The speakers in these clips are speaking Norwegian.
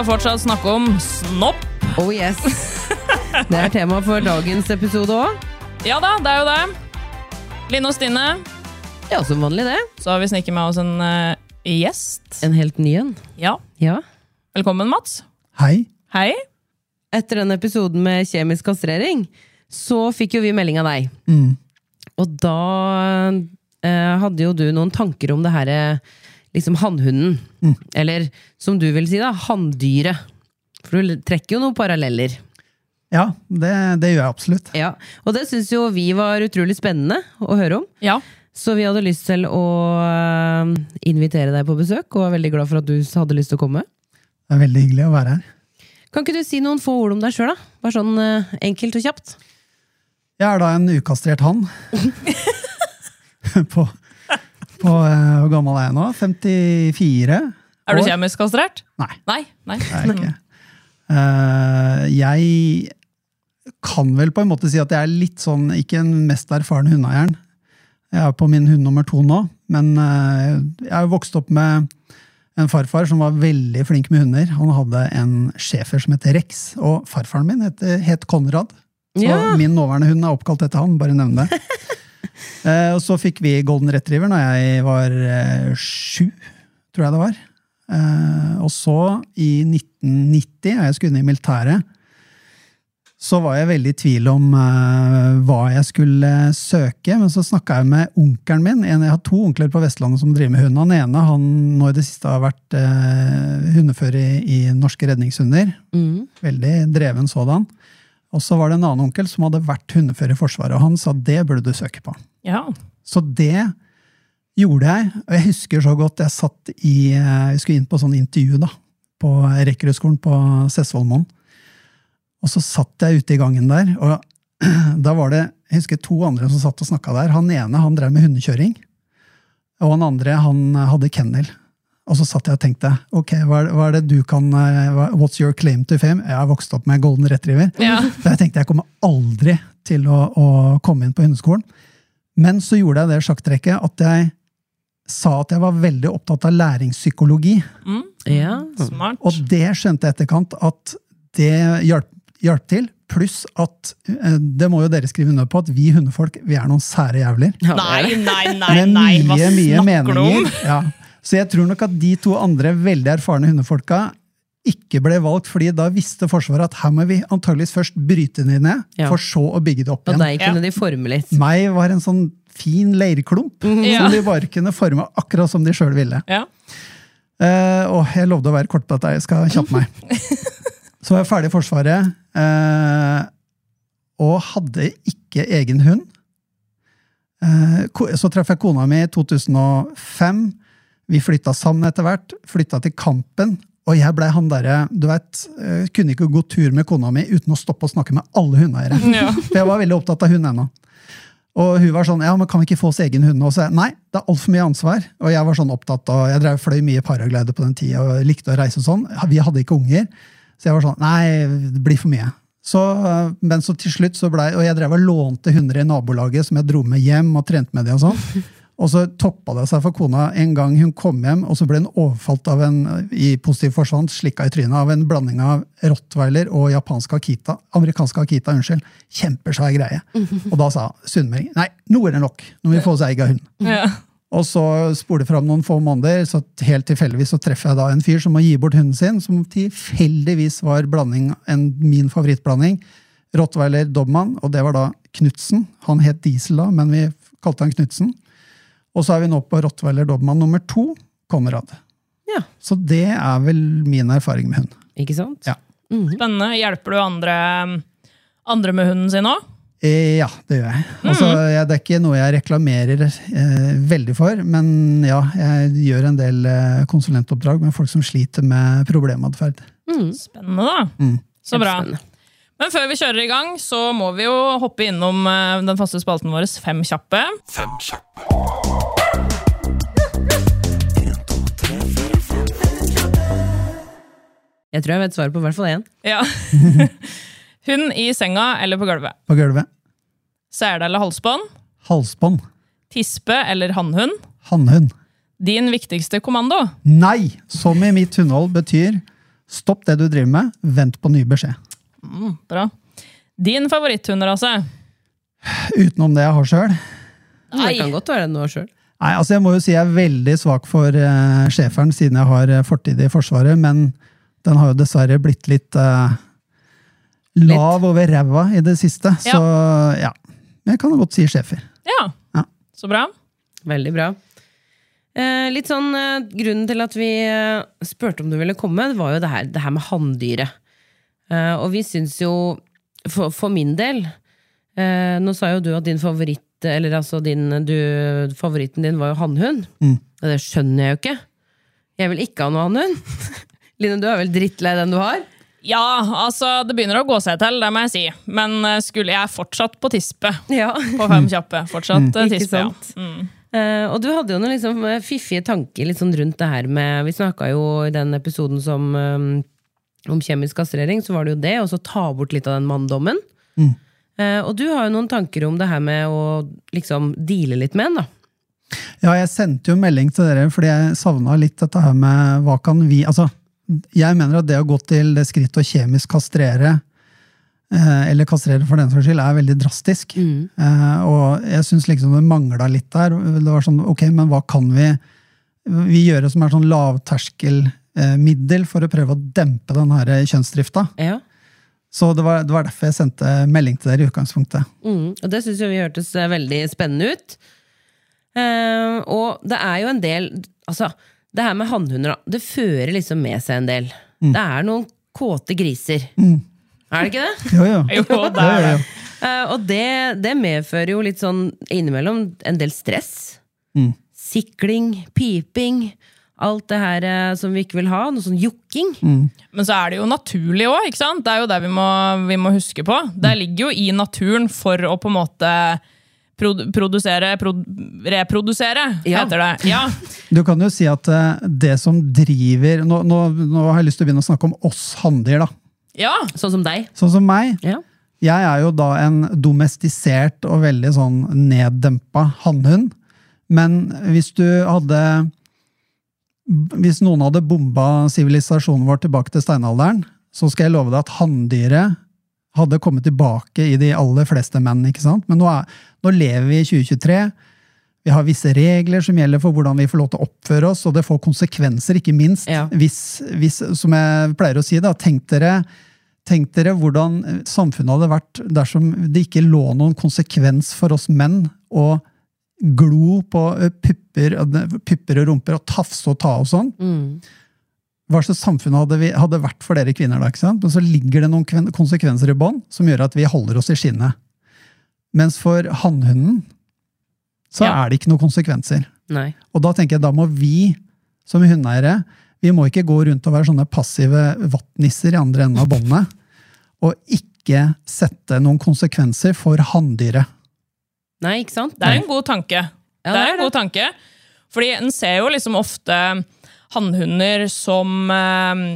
Skal fortsatt snakke om snopp. Oh yes. Det er tema for dagens episode òg. Ja da, det er jo det. Line og Stine, Ja, som vanlig, det. så har vi snikket med oss en eh, gjest. En helt ny en. Ja, Ja. velkommen, Mats. Hei. Hei. Etter den episoden med kjemisk kastrering, så fikk jo vi melding av deg. Mm. Og da eh, hadde jo du noen tanker om det her eh, liksom hannhunden. Eller som du vil si, da, hanndyret. For du trekker jo noen paralleller. Ja, det, det gjør jeg absolutt. Ja, Og det syns jo vi var utrolig spennende å høre om. Ja. Så vi hadde lyst til å eh, invitere deg på besøk, og er veldig glad for at du hadde lyst til å komme. Det er veldig hyggelig å være her. Kan ikke du si noen få ord om deg sjøl, da? Bare sånn eh, enkelt og kjapt. Jeg er da en ukastrert hann. på på eh, Hvor gammel er jeg nå? 54? Er du år? kjemisk kastrert? Nei, Nei. Nei. jeg ikke. Uh, jeg kan vel på en måte si at jeg er litt sånn, ikke en mest erfaren hundeeieren. Jeg er på min hund nummer to nå, men eh, jeg er jo vokst opp med en farfar som var veldig flink med hunder. Han hadde en schæfer som het Rex, og farfaren min het, het Konrad. Så Ja. min nåværende hund er oppkalt etter han, bare nevn det. eh, og så fikk vi golden retriever når jeg var eh, sju, tror jeg det var. Eh, og så, i 1990, da jeg skulle inn i militæret, så var jeg veldig i tvil om uh, hva jeg skulle søke. Men så snakka jeg med onkelen min. En, jeg har to onkler på Vestlandet som driver med hund. Han ene han nå i det siste har vært uh, hundefører i, i Norske redningshunder. Mm. Veldig dreven sådan. Og så var det en annen onkel som hadde vært hundefører i Forsvaret, og han sa det burde du søke på. Ja. Så det gjorde jeg. Og jeg husker så godt jeg satt i eh, Jeg skulle inn på sånn intervju da, på rekruttskolen på Sessvollmoen. Og så satt jeg ute i gangen der, og da var det jeg husker to andre som satt og snakka der. Han ene han drev med hundekjøring, og han andre han hadde kennel. Og så satt jeg og tenkte ok, hva er, det- hva er det du kan eh, What's your claim to fame? Jeg har vokst opp med golden retriever. Ja. Så jeg tenkte jeg kommer aldri til å, å komme inn på hundeskolen. Men så gjorde jeg det sjakktrekket at jeg sa at jeg var veldig opptatt av læringspsykologi. Mm. Ja. Smart. Og det skjønte jeg etterkant at det hjalp, hjalp til. Pluss at eh, det må jo dere skrive under på, at vi hundefolk vi er noen sære jævler. Nei, Nei, nei, nei, Med nei. Hva mye, snakker du om? Ja. Så jeg tror nok at de to andre veldig erfarne hundefolka ikke ble valgt, fordi da visste Forsvaret at her må vi antageligvis først bryte dem ned, Ja. for så å bygge det opp igjen. Og deg kunne de forme litt. Meg var en sånn fin leirklump Ja. som de bare kunne forme akkurat som de sjøl ville. Ja. Uh, og jeg lovde å være kort på dette, jeg skal kjappe meg. Så var jeg ferdig i Forsvaret, uh, og hadde ikke egen hund. Uh, så traff jeg kona mi i 2005. Vi flytta sammen etter hvert. Flytta til Kampen. Og jeg blei han derre Du vet, eh, kunne ikke gå tur med kona mi uten å stoppe å snakke med alle hundeeiere. Ja. For jeg var veldig opptatt av hund ennå. Og hun var sånn ja, men kan vi ikke få oss egen hund? Og så jeg, nei, det er altfor mye ansvar. Og jeg var sånn opptatt av, jeg drev fløy mye paraglider på den tida og likte å reise og sånn. Vi hadde ikke unger. Så jeg var sånn nei, det blir for mye. Så, øh, men så til slutt så blei Og jeg drev og lånte hunder i nabolaget som jeg dro med hjem og trente med de og sånn. Og så toppa det seg for kona en gang hun kom hjem, og så ble hun overfalt av en i positiv forstand, slikka i trynet av en blanding av rottweiler og japansk akita. Amerikansk akita, unnskyld. Kjempesvær greie. Og da sa Sunnmøring nei, nå er det nok. Nå må vi få oss egen hund. Ja. Og så spoler fram noen få måneder, så helt tilfeldigvis så treffer jeg da en fyr som må gi bort hunden sin, som tilfeldigvis var blanding, en, min favorittblanding. Rottweiler Dobman, og det var da Knutsen. Han het Diesel da, men vi kalte han Knutsen. Og så er vi nå på Rottweiler Dobman nummer to, Konrad. Ja. Så det er vel min erfaring med hund. Ikke sant? Ja. Spennende. Hjelper du andre, andre med hunden sin òg? Eh, Ja, det gjør jeg. Altså, jeg. Det er ikke noe jeg reklamerer eh, veldig for, men ja, jeg gjør en del eh, konsulentoppdrag med folk som sliter med problematferd. Spennende, da. Mm. Så bra. Men før vi kjører i gang, så må vi jo hoppe innom eh, den faste spalten vår Fem kjappe. Fem kjappe. Jeg tror jeg vet svaret på i hvert fall én. Ja. Hund i senga eller på gulvet. På gulvet. Sele eller halsbånd. Halsbånd. Tispe eller hannhund. Hannhund. Din viktigste kommando. Nei! Som i mitt hundehold betyr stopp det du driver med, vent på ny beskjed. Bra. Din favoritthunderase. Utenom det jeg har sjøl. Det kan godt være noe sjøl. Nei, altså jeg må jo si jeg er veldig svak for uh, schæferen, siden jeg har eh, fortid i Forsvaret, men den har jo dessverre blitt litt eh, lav over ræva i det siste. Ja. Så ja. Jeg kan godt si schæfer. Ja. Ja. Så bra. Veldig bra. Eh, litt sånn, eh, Grunnen til at vi eh, spurte om du ville komme, det var jo det her, det her med hanndyret. Eh, og vi syns jo, for, for min del eh, Nå sa jo du at din favoritt Eller altså din, du, favoritten din var jo hannhund. Mm. Det skjønner jeg jo ikke. Jeg vil ikke ha noe hannhund. Line, du er vel drittlei den du har? Ja, altså, det begynner å gå seg til, det må jeg si. Men eh, skulle jeg fortsatt på tispe Ja. på fem kjappe. Fortsatt mm. Tispe, ja. Mm. Uh, og du hadde jo noen liksom, fiffige tanker litt sånn rundt det her med Vi snakka jo i den episoden som, um, om kjemisk kastrering, så var det jo det, og så ta bort litt av den manndommen. Mm. Uh, og du har jo noen tanker om det her med å liksom deale litt med den, da. Ja, jeg sendte jo melding til dere fordi jeg savna litt dette her med hva kan vi Altså, jeg mener at det å gå til det skrittet å kjemisk kastrere, eh, eller kastrere for den saks skyld, er veldig drastisk. Eh, og jeg syns liksom det mangla litt der. Det var sånn, ok, men hva kan vi, vi gjøre som er sånn lavterskelmiddel for å prøve å dempe den her kjønnsdrifta? Ja. Så det var, det var derfor jeg sendte melding til dere i utgangspunktet. Mm, og det syns vi hørtes eh, veldig spennende ut. Og det er jo en del Altså, det her med hannhunder, det fører liksom med seg en del. Det er noen kåte griser. Er det ikke det? Jo, ja. Jo, det er det. Eh, og det, det medfører jo litt sånn innimellom en del stress. Mm. Sikling, piping, alt det her eh, som vi ikke vil ha. Noe sånn jokking. Men så er det jo naturlig òg, ikke sant? Det er jo det vi må, vi må huske på. Det ligger jo i naturen for å på en måte produsere produ, Reprodusere, Ja. heter det. Ja. Du kan jo si at eh, det som driver nå, nå, nå har jeg lyst til å begynne å snakke om oss hanndyr, da. ja. Sånn som deg. Sånn som meg. Ja. Jeg er jo da en domestisert og veldig sånn neddempa hannhund. Men hvis du hadde Hvis noen hadde bomba sivilisasjonen vår tilbake til steinalderen, så skal jeg love deg at hanndyret hadde kommet tilbake i de aller fleste menn. ikke sant? Men nå, er, nå lever vi i 2023. Vi har visse regler som gjelder for hvordan vi får lov til å oppføre oss, og det får konsekvenser, ikke minst. Ja. Hvis, hvis, som jeg pleier å si, da, tenk dere, tenk dere hvordan samfunnet hadde vært dersom det ikke lå noen konsekvens for oss menn å glo på eh, pupper, pupper og rumper og tafse og ta og sånn. Hva slags samfunn hadde, vi, hadde vært for dere kvinner da? ikke sant? Men så ligger det noen konsekvenser i bånn som gjør at vi holder oss i skinnet. Mens for hannhunden så Ja. er det ikke noen konsekvenser. Nei. Og da tenker jeg, da må vi som hundeeiere vi må ikke gå rundt og være sånne passive vattnisser i andre enden av båndet. Og ikke sette noen konsekvenser for hanndyret. Nei, ikke sant? Det er en god tanke. Ja, det er en god tanke. Fordi en ser jo liksom ofte hannhunder som eh,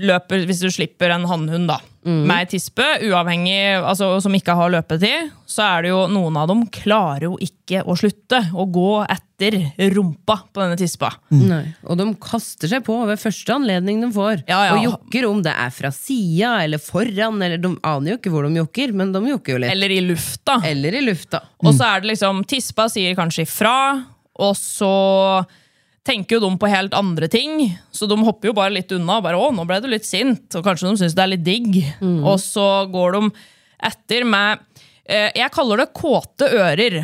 løper Hvis du slipper en hannhund da, med ei tispe, uavhengig, altså, som ikke har løpetid, så er det jo noen av dem klarer jo ikke å slutte å gå etter rumpa på denne tispa. Nei. Og de kaster seg på ved første anledning de får. Ja, ja. Og jokker om det er fra sida eller foran, eller de aner jo ikke hvor de jokker, men de jokker jo litt. Eller i lufta. Eller i lufta. Og så er det liksom Tispa sier kanskje ifra, og så tenker jo de på helt andre ting. Så de hopper jo bare litt unna. og bare, å, nå ble du litt sint, Og kanskje de syns det er litt digg. Og så går de etter med eh, Jeg kaller det kåte ører.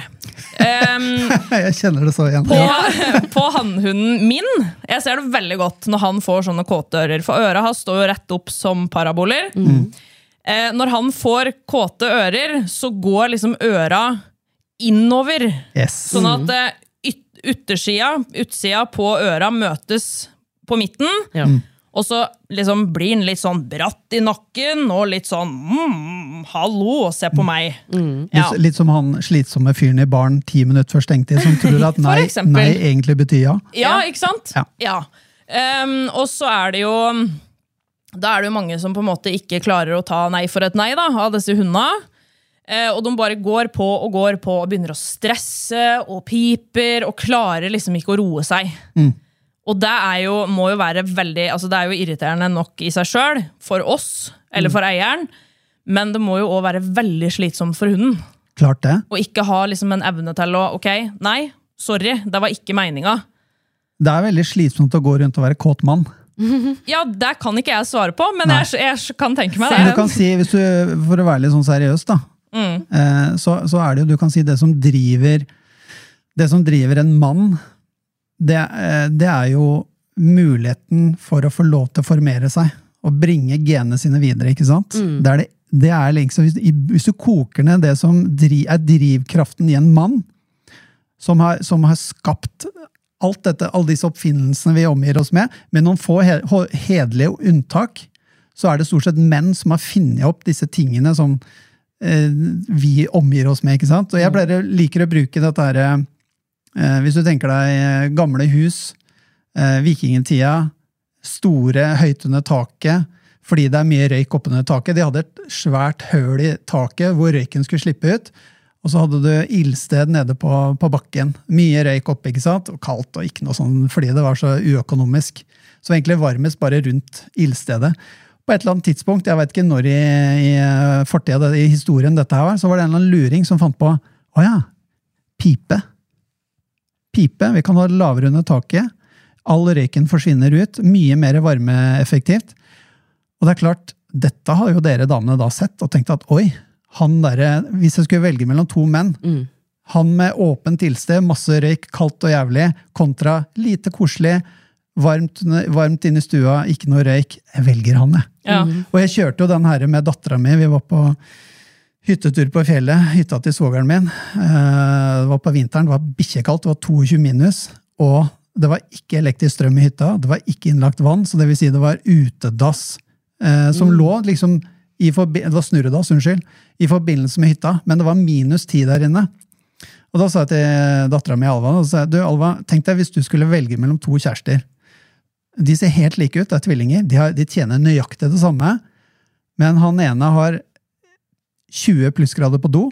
Um, Jeg kjenner det så igjen. på, på hannhunden min. Jeg ser det veldig godt når han får sånne kåte ører. For øra hans står jo rett opp som paraboler. Eh, når han får kåte ører, så går liksom øra innover. Yes. Sånn at eh, yt, utsida på øra møtes på midten. Ja. Og så liksom blir den litt sånn bratt i nakken og litt sånn mm, 'hallo, se på meg'. Ja. Litt, litt som han slitsomme fyren i baren ti minutter før stengtid, som tror at nei, nei egentlig betyr ja. Ja, ikke sant? Ja. Ehm, og så er det jo Da er det jo mange som på en måte ikke klarer å ta nei for et nei da, av disse hundene. Eh, og de bare går på og går på og begynner å stresse og piper og klarer liksom ikke å roe seg. Og det er jo, må jo være veldig altså Det er jo irriterende nok i seg sjøl, for oss, eller for eieren, men det må jo òg være veldig slitsomt for hunden. Klart det. Og ikke ha liksom en evne til å Ok, nei, sorry, det var ikke meninga. Det er veldig slitsomt å gå rundt og være kåt mann. Ja, det kan ikke jeg svare på, men jeg, jeg kan tenke meg det. du kan si, hvis du, For å være litt sånn seriøs, da, eh, så, så er det jo Du kan si det som driver Det som driver en mann, det, eh, det er jo muligheten for å få lov til å formere seg. Og bringe genene sine videre, ikke sant? Det er det, det er liksom, hvis, hvis du koker ned det som driv, er drivkraften i en mann, som har, som har skapt alt dette, alle disse oppfinnelsene vi omgir oss med, med noen få he hederlige unntak, så er det stort sett menn som har funnet opp disse tingene som vi omgir oss med. ikke sant? Og jeg pleier, liker å bruke dette her, eh, Hvis du tenker deg eh, gamle hus, eh, vikingtida, store, høyt under taket, fordi det er mye røyk oppunder taket. De hadde et svært høl i taket hvor røyken skulle slippe ut. Og så hadde du ildsted nede på, på bakken. Mye røyk oppe, ikke sant? og kaldt, og ikke noe sånn fordi det var så uøkonomisk. Så egentlig varmest bare rundt ildstedet. På et eller annet tidspunkt, jeg vet ikke når i, i fortida, i historien dette her var, så var det en eller annen luring som fant på å ja, pipe. Pipe. Vi kan ha lavere under taket. All røyken forsvinner ut. Mye mer varmeeffektivt. Og det er klart, dette har jo dere damene da sett og tenkt at oi, han derre Hvis jeg skulle velge mellom to menn, han med åpent ildsted, masse røyk, kaldt og jævlig, kontra lite koselig, varmt, varmt inne i stua, ikke noe røyk. Jeg velger han, jeg. Ja. Og jeg kjørte jo den her med dattera mi. Vi var på hyttetur på fjellet. Hytta til svogeren min. Eh, Det var på vinteren, det var bikkjekaldt, det var 22 minus. Og det var ikke elektrisk strøm i hytta, det var ikke innlagt vann, så det vil si det var utedass eh, som lå liksom i Det var snurredass, unnskyld. I forbindelse med hytta, men det var minus ti der inne. Og da sa jeg til dattera mi Alva, og sa du Alva, tenk deg hvis du skulle velge mellom to kjærester. De ser helt like ut, det er tvillinger. De, har, de tjener nøyaktig det samme. Men han ene har 20 plussgrader på do.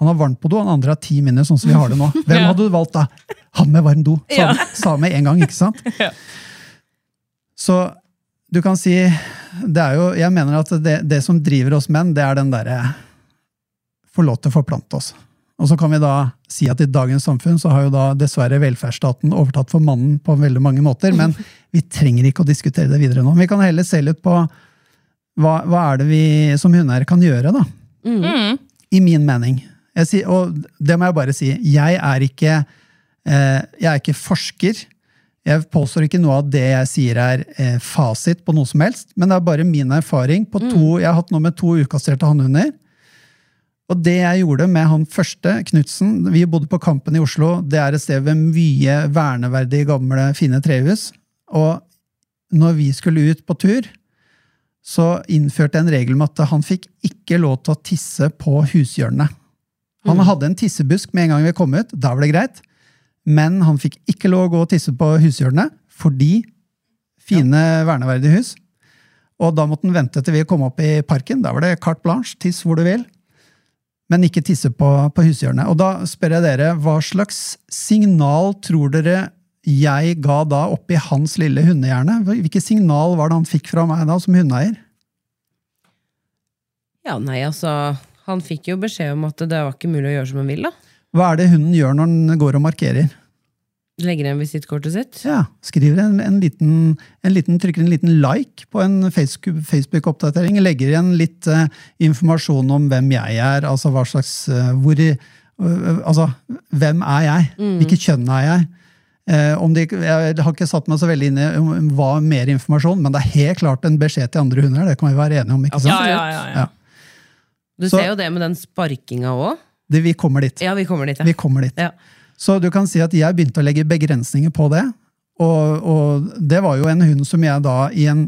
Han har varmt på do, han andre har 10 minus, sånn som vi har det nå. Hvem Ja. hadde du valgt da? Han med varm do, sa, sa med en gang, ikke sant? Ja. Så du kan si det er jo, Jeg mener at det, det som driver oss menn, det er den derre Få lov til å forplante oss. Og så kan vi da si at i dagens samfunn så har jo da dessverre velferdsstaten overtatt for mannen på veldig mange måter, men vi trenger ikke å diskutere det videre nå. Vi kan heller se litt på hva, hva er det vi som hundeeiere kan gjøre, da? Mm. I min mening. Jeg sier, og det må jeg bare si. Jeg er ikke, eh, jeg er ikke forsker. Jeg påstår ikke noe av det jeg sier er eh, fasit på noe som helst, men det er bare min erfaring. på to, Jeg har hatt noe med to ukastrerte hannhunder. Og det jeg gjorde med han første, Knutsen Vi bodde på Kampen i Oslo. Det er et sted ved mye verneverdige, gamle, fine trehus. Og når vi skulle ut på tur, så innførte jeg en regel med at han fikk ikke lov til å tisse på hushjørnene. Han hadde en tissebusk med en gang vi kom ut, da var det greit. Men han fikk ikke lov å gå og tisse på hushjørnene, fordi fine, verneverdige hus. Og da måtte han vente til vi kom opp i parken. Da var det carte blanche, tiss hvor du vil. Men ikke tisse på, på hushjørnet. Og da spør jeg dere, hva slags signal tror dere jeg ga da oppi hans lille hundehjerne? Hvilket signal var det han fikk fra meg da, som hundeeier? Ja, nei, altså Han fikk jo beskjed om at det var ikke mulig å gjøre som han vil, da. Hva er det hunden gjør når den går og markerer? Legger igjen visittkortet sitt. Ja, skriver en, en, liten, en liten, trykker en liten like på en Facebook- Facebook-oppdatering. Legger igjen litt uh, informasjon om hvem jeg er, altså hva slags uh, hvor, øh, Altså, hvem er jeg? Hvilket kjønn er jeg? Om de, jeg har ikke satt meg så veldig inn i om hva mer informasjon, men det er helt klart en beskjed til andre hunder. Det kan vi være enige om. ikke sant? Ja, ja, ja, ja. Ja. Du Så- ser jo det med den sparkinga òg. Vi kommer dit. Ja, vi kommer dit. Vi kommer dit. Ja. Så du kan si at jeg begynte å legge begrensninger på det. Og, og det var jo en hund som jeg da i en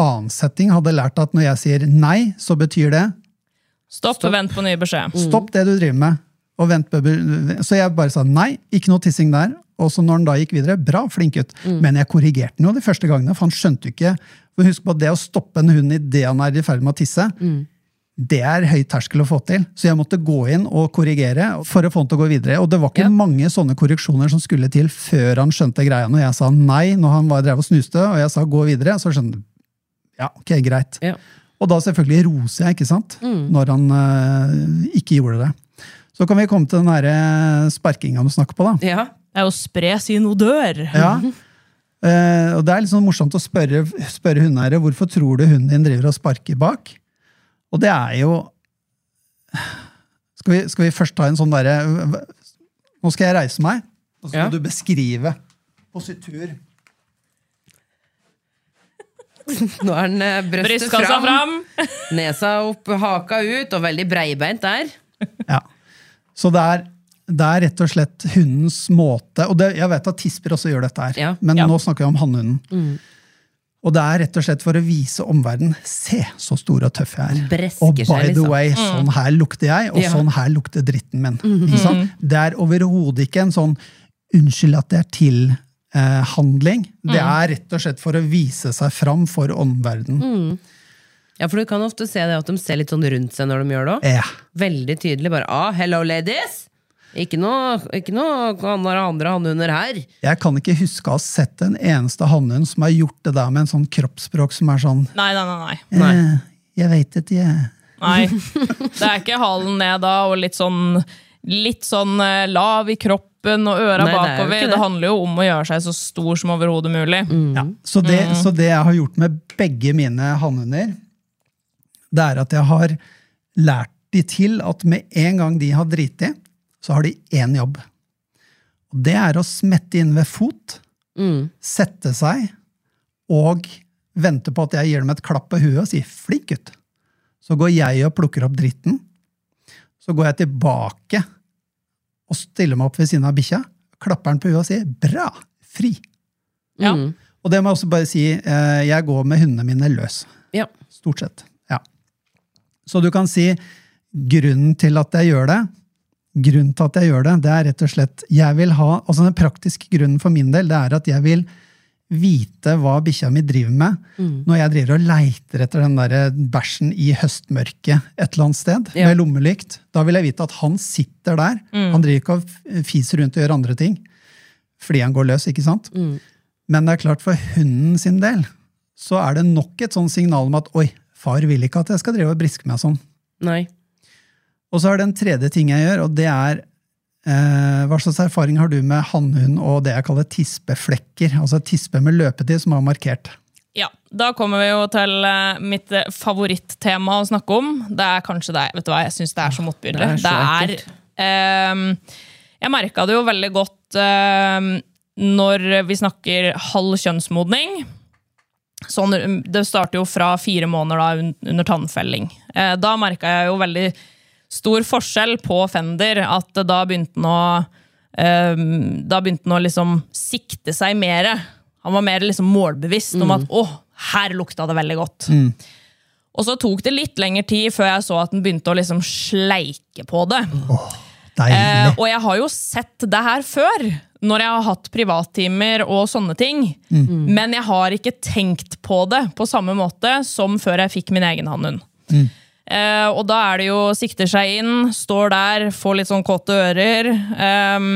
annen setting hadde lært at når jeg sier nei, så betyr det Stopp, Stopp. vent på ny beskjed. stopp det du driver med. Og vent, på så jeg bare sa nei, ikke noe tissing der. Og så når han da gikk videre, bra, flink gutt. Men jeg korrigerte den jo de første gangene, for han skjønte jo ikke for Husk på at det å stoppe en hund idet han er i ferd med å tisse, det er høy terskel å få til. Så jeg måtte gå inn og korrigere for å få han til å gå videre. Og det var ikke Ja. mange sånne korreksjoner som skulle til før han skjønte greia. Når jeg sa nei når han var drev og snuste, og jeg sa gå videre, så skjønte han ja, ok, greit. Ja. Og da selvfølgelig roser jeg, ikke sant? Når han eh, ikke gjorde det. Så kan vi komme til den der sparkinga du snakker på, da. Ja. Det er jo spre sin odør. Ja. Uh, og det er litt sånn morsomt å spørre, spørre hundeeiere hvorfor tror du hunden din driver og sparker bak. Og det er jo Skal vi, skal vi først ta en sånn derre Nå skal jeg reise meg, og så skal Ja. du beskrive positur. Nå er den eh, brøstet Brystkassa fram, fram. nesa opp, haka ut, og veldig breibeint der. Ja. Så det er, det er rett og slett hundens måte Og det, jeg vet at tisper også gjør dette her, Ja. men Ja. nå snakker vi om hannhunden. Og det er rett og slett for å vise omverdenen Se så stor og tøff jeg er. Bresker Og by seg, the liksom. way, sånn her lukter jeg, og Ja. sånn her lukter dritten min. Ikke sant? Det er overhodet ikke en sånn 'unnskyld at det er til'-handling. det er rett og slett for å vise seg fram for omverdenen. Ja, for du kan ofte se det at de ser litt sånn rundt seg når de gjør det òg. Ja. Veldig tydelig. bare ah, 'hello, ladies'! Ikke noe, ikke noe andre, andre hannhunder her. Jeg kan ikke huske å ha sett en eneste hannhund som har gjort det der med en sånn kroppsspråk som er sånn Nei, nei, nei. nei. Eh, 'Jeg veit ikke, jeg'. Nei. Det er ikke halen ned da, og litt sånn, litt sånn eh, lav i kroppen og øra Nei, er bakover. Det, det. handler jo om å gjøre seg så stor som overhodet mulig. Ja, så, det, så det jeg har gjort med begge mine hannhunder, det er at jeg har lært de til at med en gang de har driti, så har de én jobb. Og det er å smette inn ved fot, Mm. sette seg og vente på at jeg gir dem et klapp på huet og sier 'flink gutt'. Så går jeg og plukker opp dritten. Så går jeg tilbake og stiller meg opp ved siden av bikkja, klapper den på huet og sier 'bra, fri'. Ja. Mm. Og det må jeg også bare si, eh, jeg går med hundene mine løs. Ja. Stort sett. Ja. Så du kan si grunnen til at jeg gjør det, grunnen til at jeg gjør det, det er rett og slett jeg vil ha, altså Den praktiske grunnen for min del det er at jeg vil vite hva bikkja mi driver med Mm. når jeg driver og leiter etter den der bæsjen i høstmørket et eller annet sted Ja. med lommelykt. Da vil jeg vite at han sitter der. Han driver ikke og fiser rundt og gjør andre ting fordi han går løs. ikke sant? Mm. Men det er klart for hunden sin del så er det nok et sånn signal om at oi, far vil ikke at jeg skal drive og briske meg sånn. Nei. Og så er det en tredje ting jeg gjør, og det er eh, Hva slags erfaring har du med hannhund og det jeg kaller tispeflekker? Altså tispe med løpetid som er markert. Ja, Da kommer vi jo til eh, mitt eh, favorittema å snakke om. Det er kanskje det. Vet du hva, Jeg syns det er så motbydelig. Det er så eh, Jeg merka det jo veldig godt eh, når vi snakker halv kjønnsmodning. Sånn, det starter jo fra fire måneder da, under tannfelling. Eh, da merka jeg jo veldig stor forskjell på Fender. At da begynte han å ehm, Da begynte han å liksom sikte seg mer. Han var mer liksom målbevisst om at å, her lukta det veldig godt. Og så tok det litt lengre tid før jeg så at den begynte å liksom sleike på det. Eh, Deilig! og jeg har jo sett det her før, når jeg har hatt privattimer og sånne ting. Men jeg har ikke tenkt på det på samme måte som før jeg fikk min egen hannhund. Eh, og da er det jo sikter seg inn, står der, får litt sånn kåte ører. Eh,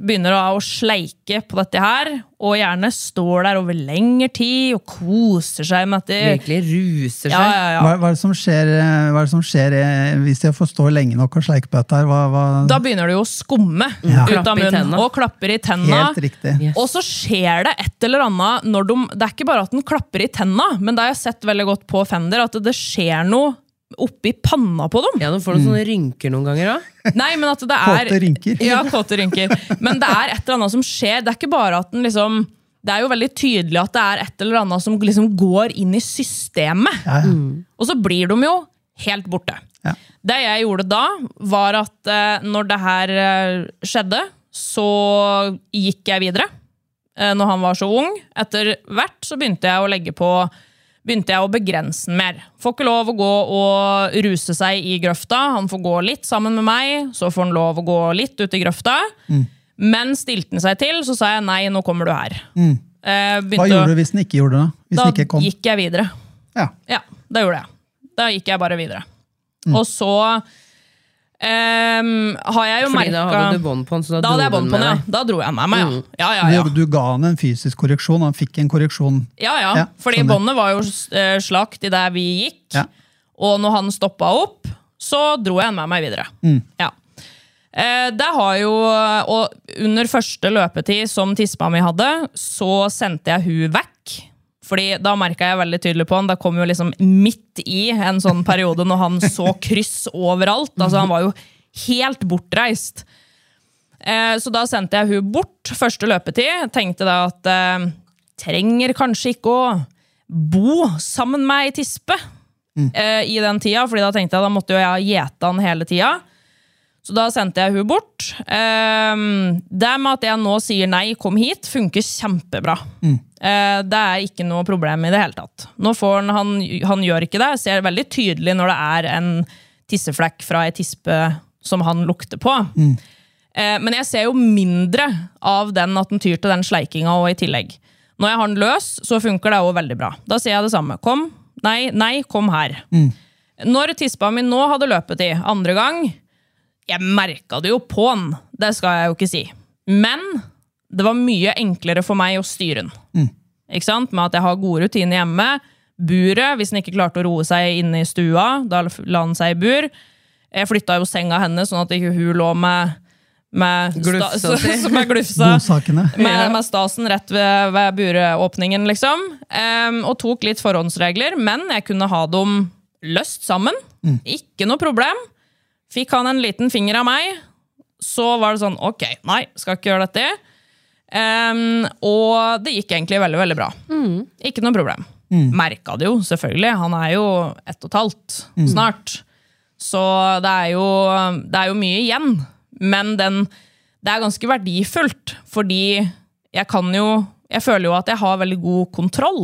begynner da å sleike på dette her, og gjerne står der over lengre tid og koser seg med dette. Virkelig ruser seg. Ja, ja, ja. Hva, hva, er det som skjer, eh, hva er det som skjer eh, hvis jeg får stå lenge nok og sleike på dette? her? Hva, hva, Da begynner det jo å skumme Ja. ut av munnen og klapper i tenna. helt riktig. Yes. Og så skjer det et eller annet når de Det er ikke bare at den klapper i tenna, men det har jeg sett veldig godt på Fender, at det skjer noe oppi panna på dem. Ja, De får du sånne rynker noen ganger òg. Nei, men at det er Kåte rynker. Ja, kåte rynker. Men det er et eller annet som skjer. Det er ikke bare at den liksom Det er jo veldig tydelig at det er et eller annet som liksom går inn i systemet. Ja, ja. Og så blir de jo helt borte. Ja. Det jeg gjorde da, var at eh, når det her eh, skjedde, så gikk jeg videre. Eh, når han var så ung. Etter hvert så begynte jeg å legge på begynte jeg å begrense den mer. Får ikke lov å gå og ruse seg i grøfta. Han får gå litt sammen med meg, så får han lov å gå litt ut i grøfta. Men stilte han seg til, så sa jeg nei, nå kommer du her. Mm. Hva gjorde du hvis han ikke gjorde det? Hvis Da ikke kom? gikk jeg videre. Ja. Ja, Da gjorde jeg. Da gikk jeg bare videre. Mm. Og så ehm, har jeg jo merka da hadde du bånd på den, så da, Da hadde dro jeg bånd den på den, ja. med deg. Da dro jeg med meg, ja. Ja, ja, ja. Du, du ga han en fysisk korreksjon, han fikk en korreksjon. ja, ja. Ja, Fordi båndet var jo eh, slakt i der vi gikk. Ja. Og når han stoppa opp, så dro jeg den med meg videre. Mm. Ja. Eh, det har jo, og Under første løpetid som tispa mi hadde, så sendte jeg hun vekk. Fordi Da merka jeg veldig tydelig på han. Det kom jo liksom midt i en sånn periode når han så kryss overalt. Altså Han var jo helt bortreist. Eh, så da sendte jeg hun bort første løpetid. Tenkte da at eh, trenger kanskje ikke å bo sammen med ei tispe eh, i den tida, fordi da tenkte jeg da måtte jo jeg gjete han hele tida. Så da sendte jeg hun bort. Um, det med at jeg nå sier nei, kom hit, funker kjempebra. Eh, det er ikke noe problem i det hele tatt. Nå får han, han, han gjør ikke det. Jeg ser veldig tydelig når det er en tisseflekk fra ei tispe som han lukter på. Eh, men jeg ser jo mindre av den at den tyr til den sleikinga og i tillegg. Når jeg har den løs, så funker det òg veldig bra. Da sier jeg det samme. Kom. Nei, nei, kom her. Når tispa mi nå hadde løpet i andre gang, jeg merka det jo på den, det skal jeg jo ikke si. Men det var mye enklere for meg å styre den. Ikke sant? Med at jeg har gode rutiner hjemme. Buret, hvis den ikke klarte å roe seg inne i stua, da la den seg i bur. Jeg flytta jo senga hennes, sånn at ikke hun lå med, med Glufsa sta- med, glufsa. Med, med stasen rett ved, ved bureåpningen, liksom. Um, og tok litt forhåndsregler, men jeg kunne ha dem løst sammen. Ikke noe problem. Fikk han en liten finger av meg, så var det sånn ok, nei, skal ikke gjøre dette. Um, og det gikk egentlig veldig, veldig bra. Ikke noe problem. Merka det jo, selvfølgelig. Han er jo ett og et halvt snart. Så det er, jo, det er jo mye igjen. Men den, det er ganske verdifullt, fordi jeg kan jo Jeg føler jo at jeg har veldig god kontroll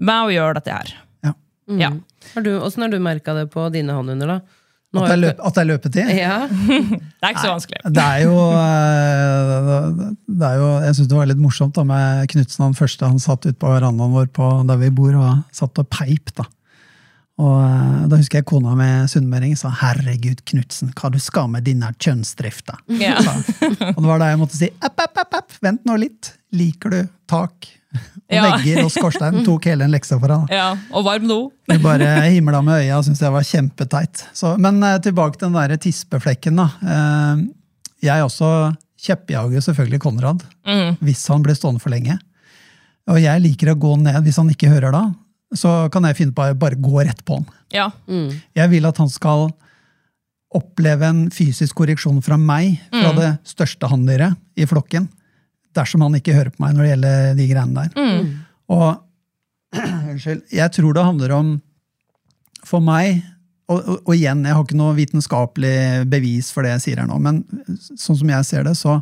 med å gjøre dette her. Ja. Ja. Har du, Åssen har du merka det på dine håndhunder, da? Nå At det, er løp, at det er løpetid? Ja. Det er ikke så vanskelig. Det er jo, eh, det er jo Jeg syns det var litt morsomt da med Knutsen. Han første han satt ute på verandaen vår på, der vi bor, og satt og peip. da. Og eh, Da husker jeg kona med sunnmøring sa 'herregud, Knutsen, hva du skal med din her kjønnsdrifta'? Ja. Og det var da jeg måtte si 'app, app, app, app, vent nå litt'. Liker du tak og Ja. vegger og skorstein? Tok hele en leksa for han. ja. Og varm do. Vi bare himla med øya og syntes det var kjempeteit. Så, men eh, tilbake til den der tispeflekken. da. Eh, jeg også kjeppjager selvfølgelig Konrad hvis han blir stående for lenge. Og jeg liker å gå ned hvis han ikke hører da. Så kan jeg finne på å bare gå rett på han. Ja. Jeg vil at han skal oppleve en fysisk korreksjon fra meg, fra det største hanndyret i flokken, dersom han ikke hører på meg når det gjelder de greiene der. Og unnskyld, jeg tror det handler om For meg og, og, og igjen, jeg har ikke noe vitenskapelig bevis for det jeg sier her nå, men sånn som jeg ser det, så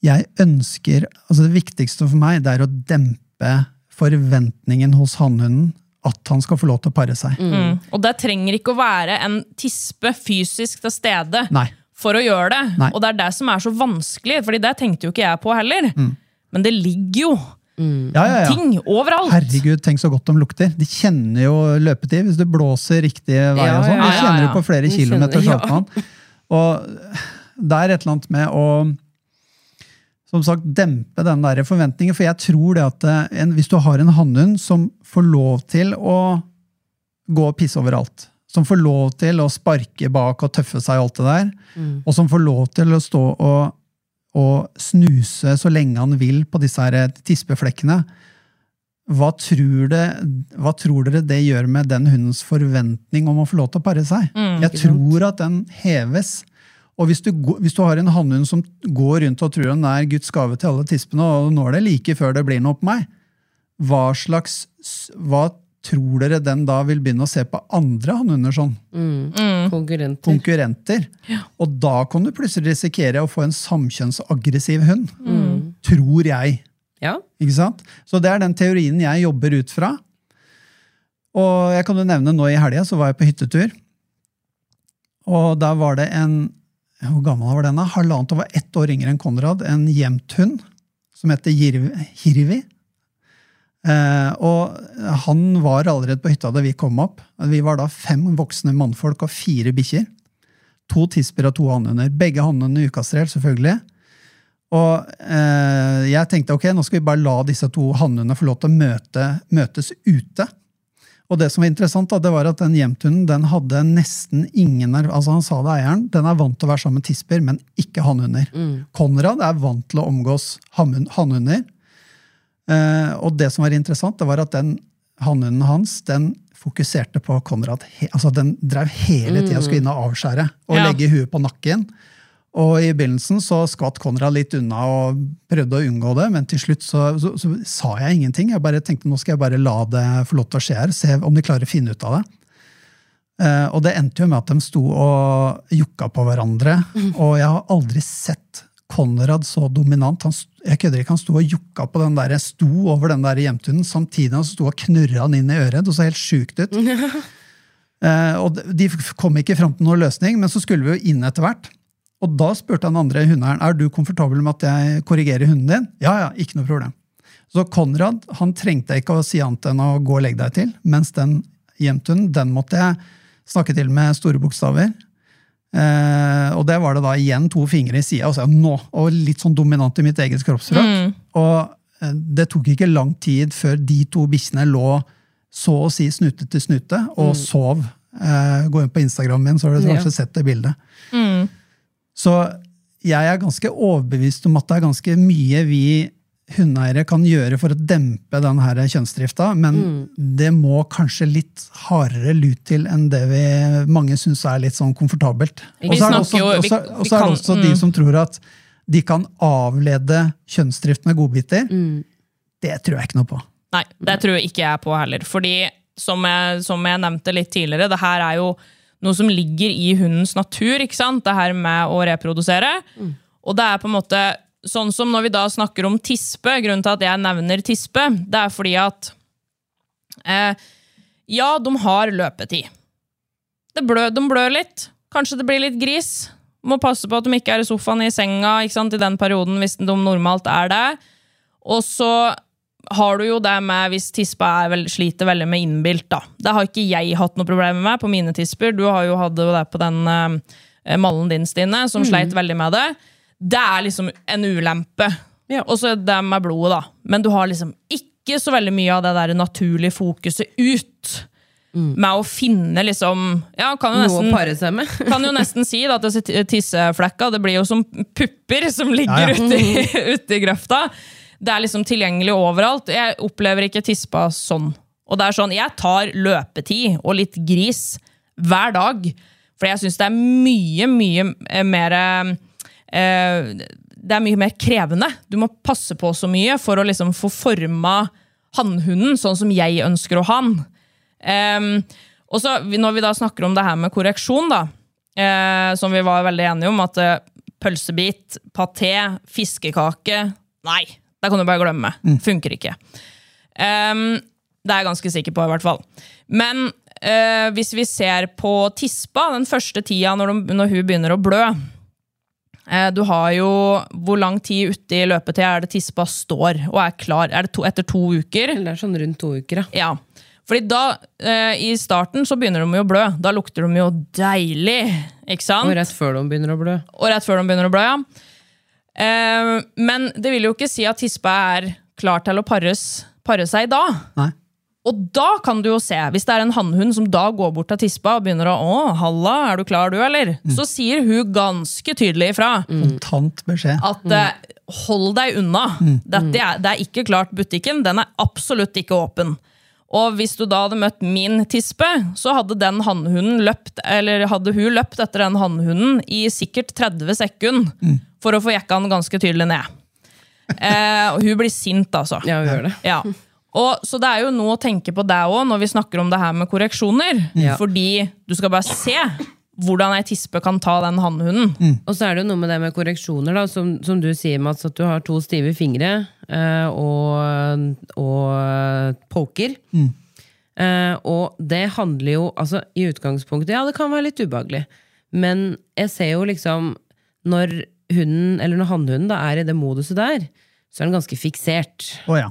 jeg ønsker altså Det viktigste for meg det er å dempe forventningen hos hannhunden at han skal få lov til å pare seg. Mm. Og det trenger ikke å være en tispe fysisk til stede Nei. For å gjøre det. Nei. Og det er det som er så vanskelig, Fordi det tenkte jo ikke jeg på heller. Men det ligger jo Ja, ja, ja. ting overalt. Herregud, tenk så godt de lukter. De kjenner jo løpetid hvis du blåser riktig vei. Ja, og sånn. De ja, kjenner ja. jo på flere kilometer. ja. saltvann. Og det er et eller annet med å som sagt, dempe den der forventningen. For jeg tror det at eh, en, hvis du har en hannhund som får lov til å gå og pisse overalt, som får lov til å sparke bak og tøffe seg og alt det der, og som får lov til å stå og, og snuse så lenge han vil på disse her eh, tispeflekkene, hva tror, det, hva tror dere det gjør med den hundens forventning om å få lov til å pare seg? jeg tror at den heves. Og hvis du, hvis du har en hannhund som går rundt og tror den er Guds gave til alle tispene, og nå er det like før det blir noe på meg, hva slags Hva tror dere den da vil begynne å se på andre hannhunder sånn? Konkurrenter. Konkurrenter. Og da kan du plutselig risikere å få en samkjønnsaggressiv hund. Tror jeg. Ja. Ikke sant? Så det er den teorien jeg jobber ut fra. Og jeg kan jo nevne nå i helga så var jeg på hyttetur. Og da var det en Hvor gammel var den? da? Halvannet og var ett år yngre enn Konrad. En gjemt hund som heter Hirvi. Eh, og han var allerede på hytta da vi kom opp. Vi var da fem voksne mannfolk og fire bikkjer. To tisper og to hannhunder. Begge hannhundene ukastrert, selvfølgelig. Og eh, jeg tenkte ok, nå skal vi bare la disse to hannhundene få lov til å møte, møtes ute. Og det som var interessant, da, det var at den jevnthunden den hadde nesten ingen altså Han sa det eieren, den er vant til å være sammen med tisper, men ikke hannhunder. Konrad er vant til å omgås hannhund- hannhunder. Eh, og det som var interessant, det var at den hannhunden hans den fokuserte på Konrad. Altså Den drev hele tida skulle inn og avskjære og Ja. legge huet på nakken. Og i begynnelsen så skvatt Konrad litt unna og prøvde å unngå det, men til slutt så, så, så sa jeg ingenting. Jeg bare tenkte nå skal jeg bare la det få lov til å skje her, se om de klarer å finne ut av det. Eh, og det endte jo med at de sto og jukka på hverandre. Og jeg har aldri sett Konrad så dominant. Han, jeg kødder ikke, han sto og jukka på den der, sto over den der hjemtunen samtidig han sto og knurra han inn i øret. Det så helt sjukt ut. Eh, og de- kom ikke fram til noen løsning, men så skulle vi jo inn etter hvert. Og da spurte han andre hundeeieren er du komfortabel med at jeg korrigerer hunden din. Ja, ja, ikke noe problem. Så Konrad han trengte ikke å si annet enn å gå og legge deg til, mens den hjemtunen den måtte jeg snakke til med store bokstaver. Eh, og det var det da igjen to fingre i sida, og så nå, og litt sånn dominant i mitt eget kroppsspråk. Og eh, det tok ikke lang tid før de to bikkjene lå så å si snute til snute og sov. Eh, gå inn på Instagram min, så har du Ja. kanskje sett det bildet. Så jeg er ganske overbevist om at det er ganske mye vi hundeeiere kan gjøre for å dempe den her kjønnsdrifta, men det må kanskje litt hardere lut til enn det vi mange syns er litt sånn komfortabelt. Og så er det også, også, også er det også de mm. som tror at de kan avlede kjønnsdrift med godbiter. Det tror jeg ikke noe på. Nei, det tror jeg ikke jeg på heller. Fordi, som jeg, som jeg nevnte litt tidligere, det her er jo noe som ligger i hundens natur, ikke sant? Det her med å reprodusere. Og det er på en måte, sånn som når vi da snakker om tispe, grunnen til at jeg nevner tispe, det er fordi at eh, ja, de har løpetid. Det blør, de blør litt. Kanskje det blir litt gris. Må passe på at de ikke er i sofaen i senga sant, i den perioden hvis de normalt er det. Og så har du jo det med hvis tispa er vel, sliter veldig med innbilt. da. Det har ikke jeg hatt noe problem med på mine tisper. Du har jo hatt det på den eh, mallen din, Stine, som sleit veldig med det. Det er liksom en ulempe. Ja. Og så det med blodet, da. Men du har liksom ikke så veldig mye av det der naturlige fokuset ut. Med å finne liksom Ja, kan jo Noe å pare seg med. kan jo nesten si da, at disse tisseflekka det blir jo som pupper som ligger Ja, ja. ute i, ute i grøfta. Det er liksom tilgjengelig overalt. Jeg opplever ikke tispa sånn. Og det er sånn, Jeg tar løpetid og litt gris hver dag. For jeg syns det er mye, mye eh, mer eh, Det er mye mer krevende. Du må passe på så mye for å liksom få forma hannhunden sånn som jeg ønsker å ha den. Eh, og så Når vi da snakker om det her med korreksjon, da, eh, som vi var veldig enige om, at eh, pølsebit, paté, fiskekake Nei, det kan du bare glemme. Funker ikke. Um, det er jeg ganske sikker på, i hvert fall. Men uh, hvis vi ser på tispa, den første tida når, de, når hun begynner å blø Du har jo Hvor lang tid ute i løpetid er det tispa står og er klar? Er det to, etter to uker? Det er sånn rundt to uker, ja. Ja. Fordi da, eh, i starten, så begynner de jo å blø. Da lukter de jo deilig. Ikke sant? Og rett før de begynner å blø. Og rett før de begynner å blø, ja. Eh, men det vil jo ikke si at tispa er klar til å pares, pare seg da. Nei. Og da kan du jo se, hvis det er en hannhund som da går bort til tispa og begynner å 'Å, halla, er du klar, du, eller?' Så sier hun ganske tydelig ifra Kontant beskjed. at mm. hold deg unna. Dette er, det er ikke klart butikken. Den er absolutt ikke åpen. Og hvis du da hadde møtt min tispe, så hadde den hannhunden løpt eller hadde hun løpt etter den hannhunden i sikkert 30 sekunder for å få jekka den ganske tydelig ned. Eh, og hun blir sint, altså. Ja, vi gjør det. Ja. Og, så det er jo noe å tenke på deg òg når vi snakker om det her med korreksjoner. Ja. Fordi du skal bare se hvordan ei tispe kan ta den hannhunden. Og så er det jo noe med det med korreksjoner, da, som, som du sier, Mats, at du har to stive fingre eh, og, og poker. Eh, og det handler jo altså i utgangspunktet Ja, det kan være litt ubehagelig, men jeg ser jo liksom Når hunden, eller når hannhunden da er i det moduset der, så er den ganske fiksert. Oh, ja.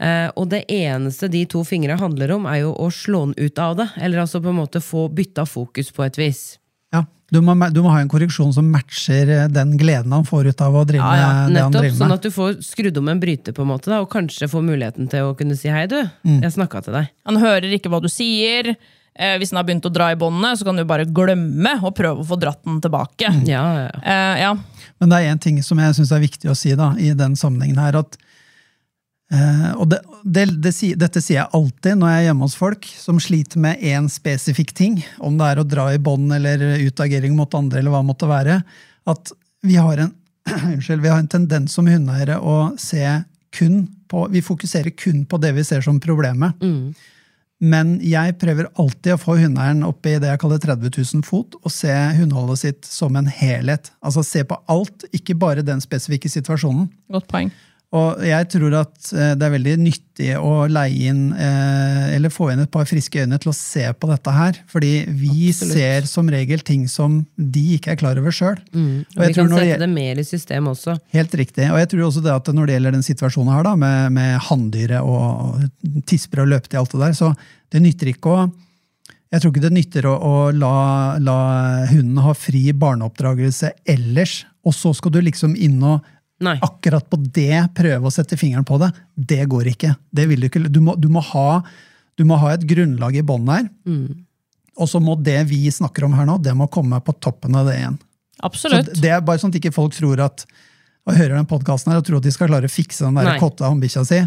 Eh, og det eneste de to fingra handler om, er jo å slå den ut av det. Eller altså på en måte få bytta fokus på et vis. ja. Du, må, du må ha en korreksjon som matcher eh, den gleden han får ut av å drive Ja, ja, med det han Nettopp, med. sånn at du får skrudd om en bryter, på en måte, da, og kanskje får muligheten til å kunne si hei, du. Jeg snakka til deg. Han hører ikke hva du sier. Eh, hvis han har begynt å dra i båndene, så kan du bare glemme å prøve å få dratt den tilbake. Ja, ja, ja. Eh, ja. Men det er én ting som jeg syns er viktig å si da, i den sammenhengen her. at eh, og det, det, det, Dette sier jeg alltid når jeg er hjemme hos folk som sliter med én spesifikk ting, om det er å dra i bånd eller utagering mot andre, eller hva det måtte være. At vi har en, unnskyld, vi har en tendens som hundeeiere å se kun på Vi fokuserer kun på det vi ser som problemet. Men jeg prøver alltid å få hundeeieren opp i det jeg kaller 30 000 fot, og se hundeholdet sitt som en helhet. Altså se på alt, ikke bare den spesifikke situasjonen. Godt poeng. Og jeg tror at eh, det er veldig nyttig å leie inn, eh, eller få inn et par friske øyne til å se på dette her. Fordi vi Absolutt. ser som regel ting som de ikke er klar over sjøl. Og vi kan sette det mer i system også. Helt riktig. Og jeg tror også det at når det gjelder den situasjonen her, da, med, med hanndyret og tisper og løpetid og alt det der, så det nytter ikke å jeg tror ikke det nytter å, å la, la hunden ha fri barneoppdragelse ellers, og så skal du liksom inn og Nei. akkurat på det prøve å sette fingeren på det. Det går ikke. Det vil du ikke. Du må, du må, ha, du må ha et grunnlag i bånn her. Og så må det vi snakker om her nå, det må komme på toppen av det igjen. Så det er bare sånn at ikke folk tror at og hører den podcasten her og tror at de skal klare å fikse den der Nei. kotta bikkja si.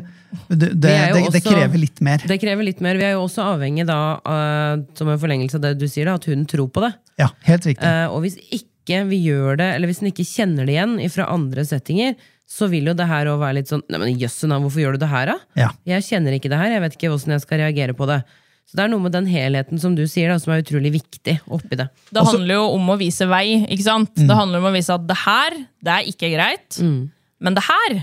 Det, det, det, det krever litt mer. Det krever litt mer. Vi er jo også avhengig da, uh, som en forlengelse av det du sier, da, at hun tror på det. Ja, helt riktig. Uh, og hvis ikke vi gjør det, eller hvis en ikke kjenner det igjen fra andre settinger, så vil jo det her også være litt sånn Nei, men jøsse navn, hvorfor gjør du det her, da? Ja. Jeg kjenner ikke det her, jeg vet ikke hvordan jeg skal reagere på det. Så det er noe med den helheten som du sier, da, som er utrolig viktig oppi det. Det handler jo om å vise vei. ikke sant? Det handler om å vise at det her, det er ikke greit, men det her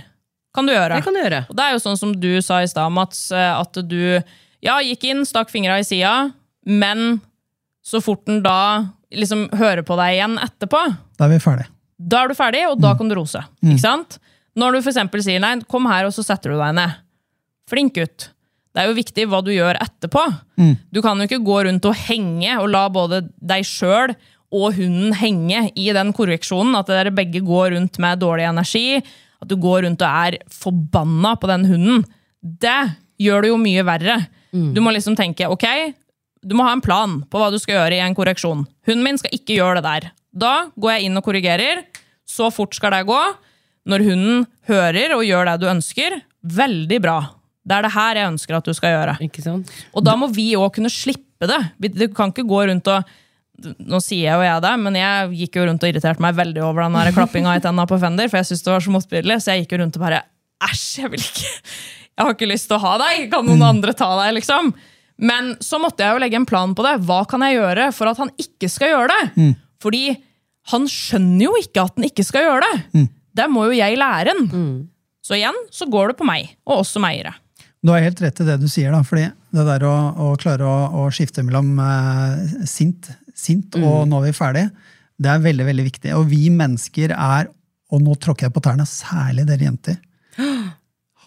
kan du gjøre. Det kan du gjøre. Og det er jo sånn som du sa i stad, Mats, eh, at du ja, gikk inn, stakk fingra i sida, men så fort den da liksom høre på deg igjen etterpå, Da er vi ferdig. da er du ferdig, og da kan du rose. Ikke sant? Når du for eksempel sier nei, kom her, og så setter du deg ned. Flink gutt. Det er jo viktig hva du gjør etterpå. Du kan jo ikke gå rundt og henge og la både deg sjøl og hunden henge i den korreksjonen. At dere begge går rundt med dårlig energi. At du går rundt og er forbanna på den hunden. Det gjør det jo mye verre. Du må liksom tenke ok, du må ha en plan på hva du skal gjøre i en korreksjon. Hunden min skal ikke gjøre det der. Da går jeg inn og korrigerer. Så fort skal det gå. Når hunden hører og gjør det du ønsker, veldig bra. Det er det her jeg ønsker at du skal gjøre. Ikke sant? Og da må vi òg kunne slippe det. Du kan ikke gå rundt og Nå sier jeg jo jeg det, men jeg gikk jo rundt og irriterte meg veldig over den klappinga i tenna på Fender, for jeg syntes det var så motbydelig, så jeg gikk jo rundt og bare Æsj, jeg vil ikke Jeg har ikke lyst til å ha deg! Kan noen andre ta deg, liksom? Men så måtte jeg jo legge en plan på det. Hva kan jeg gjøre for at han ikke skal gjøre det? Fordi han skjønner jo ikke at han ikke skal gjøre det. Det må jo jeg lære han. Så igjen så går det på meg, og oss som eiere. Du har helt rett i det du sier, da, fordi det der å, å klare å, å skifte mellom eh, sint, sint og nå er vi ferdig, Det er veldig, veldig viktig. Og vi mennesker er, og nå tråkker jeg på tærne, særlig dere jenter,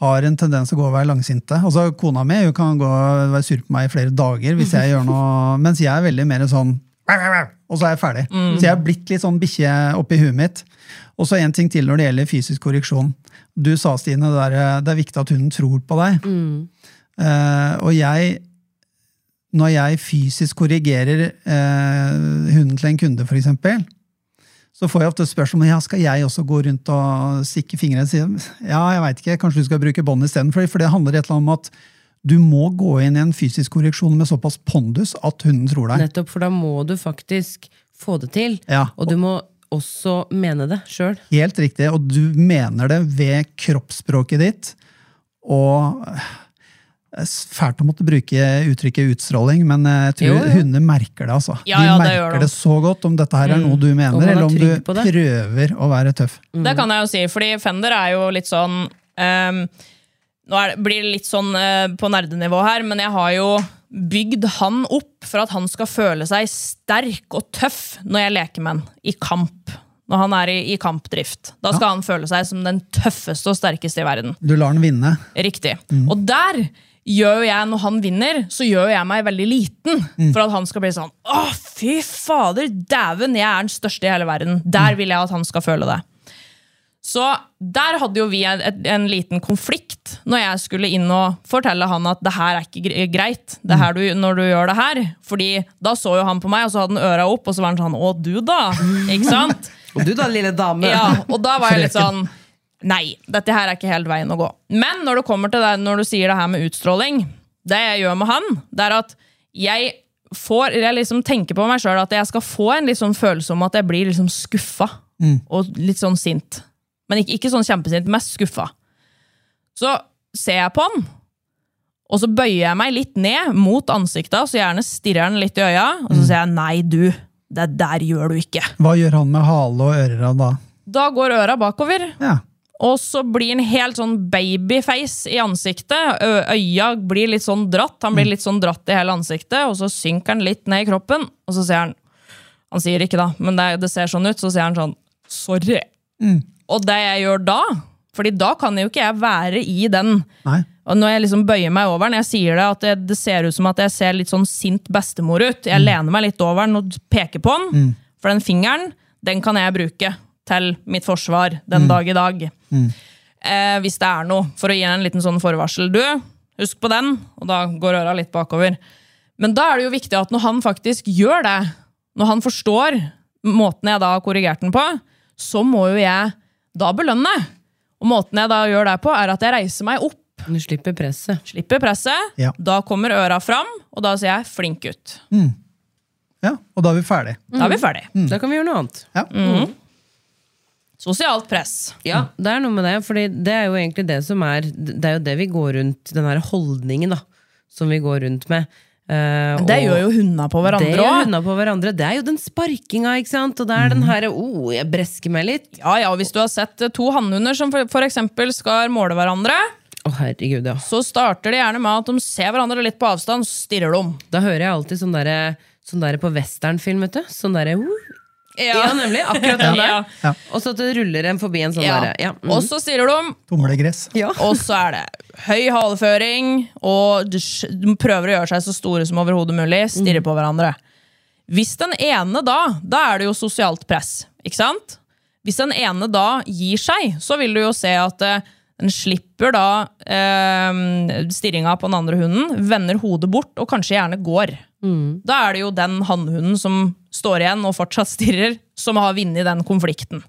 har en tendens til å gå og være langsinte. Altså, Kona mi hun kan gå og være sur på meg i flere dager hvis jeg gjør noe, mens jeg er veldig mer sånn og så er jeg ferdig. Så jeg har blitt litt sånn bikkje oppi huet mitt. Og så en ting til når det gjelder fysisk korreksjon. Du sa, Stine, det er, det er viktig at hunden tror på deg. Eh, og jeg Når jeg fysisk korrigerer uh, hunden til en kunde, eksempel, så får jeg ofte spørsmål ja, skal jeg også gå rundt og stikke fingrene og si ja, jeg vet ikke, kanskje du skal bruke bånd istedenfor. For, det handler et eller annet om at du må gå inn i en fysisk korreksjon med såpass pondus at hunden tror deg. Nettopp, for da må du faktisk få det til. Ja. Og du må også mene det sjøl. Helt riktig, og du mener det ved kroppsspråket ditt. Og fælt å måtte bruke uttrykket utstråling, men jeg tror Jo, jo. hunder merker det. altså. Ja, ja, de det merker de. det så godt om dette her er noe du mener, er eller om du prøver å være tøff. Det kan jeg jo si, fordi Fender er jo litt sånn um, Nå det, blir det litt sånn uh, på nerdenivå her, men jeg har jo bygd han opp for at han skal føle seg sterk og tøff når jeg leker med han i kamp. Når han er i, i kampdrift. Da skal han føle seg som den tøffeste og sterkeste i verden. Du lar han vinne. Riktig. Og der gjør jeg, når han vinner, så gjør jeg meg veldig liten. For at han skal bli sånn Å, fy fader, dæven, jeg er den største i hele verden. Der vil jeg at han skal føle det. Så der hadde jo vi en, en liten konflikt når jeg skulle inn og fortelle han at det her er ikke greit. Det her du, når du gjør det her. Fordi da så jo han på meg, og så hadde han øra opp, og så var han sånn Å, du da? Ikke sant? Og du da, lille dame! Ja, og da var jeg litt sånn Nei, dette her er ikke helt veien å gå. Men når det kommer til det, når du sier det her med utstråling, det jeg gjør med han, det er at jeg får Jeg liksom tenker på meg sjøl at jeg skal få en sånn følelse om at jeg blir liksom skuffa. Og litt sånn sint. Men ikke, ikke sånn kjempesint, mest skuffa. Så ser jeg på han, og så bøyer jeg meg litt ned mot ansiktet, så gjerne stirrer han litt i øya, og så sier jeg nei, du. Det der gjør du ikke. Hva gjør han med hale og ører da? Da går øra bakover, Ja. Og så blir han helt sånn babyface i ansiktet. Øya blir litt sånn dratt. Han blir litt sånn dratt i hele ansiktet, og så synker han litt ned i kroppen. Og så sier han Han sier ikke, da, men det, det ser sånn ut. Så sier han sånn Sorry. Og det jeg gjør da, Fordi da kan jo ikke jeg være i den Nei. og når jeg liksom bøyer meg over den, jeg sier det at det, det ser ut som at jeg ser litt sånn sint bestemor ut. Jeg lener meg litt over den og peker på den. For den fingeren, den kan jeg bruke til mitt forsvar den dag i dag. Eh, hvis det er noe. For å gi en liten sånn forvarsel. Du, husk på den. Og da går øra litt bakover. Men da er det jo viktig at når han faktisk gjør det, når han forstår måten jeg da har korrigert den på, så må jo jeg da belønne. Og måten jeg da gjør det på, er at jeg reiser meg opp Du slipper presset. Slipper presset. Ja. Da kommer øra fram, og da sier jeg 'flink gutt'. ja. Og da er vi ferdig. Da er vi ferdig. Da kan vi gjøre noe annet. Ja. Sosialt press. Ja, det er noe med det, fordi det er jo egentlig det som er Det er jo det vi går rundt, den her holdningen da, som vi går rundt med. Eh, Det og- gjør jo hundene på det hverandre gjør òg. hundene på hverandre. Det er jo den sparkinga, ikke sant? Og det er den herre oh, jeg bresker meg litt. Ja, ja, og hvis du har sett eh, to hannhunder som eksempel skal måle hverandre, Oh, herregud, ja. så starter de gjerne med at de ser hverandre litt på avstand, så stirrer de. Da hører jeg alltid sånn derre sånn der på westernfilm, vet du. Sånn derre uh. Ja. nemlig. Akkurat den der. Ja. Og så at det ruller en forbi en sånn Ja. derre ja. mm. Og så stirrer de, Tumlegress. ja. og så er det høy haleføring, og de de prøver å gjøre seg så store som overhodet mulig, stirrer på hverandre. Hvis den ene da, da er det jo sosialt press, ikke sant? Hvis den ene da gir seg, så vil du jo se at eh, den slipper da eh, stirringa på den andre hunden, vender hodet bort og kanskje gjerne går. Da er det jo den hannhunden som står igjen og fortsatt stirrer, som har vunnet den konflikten.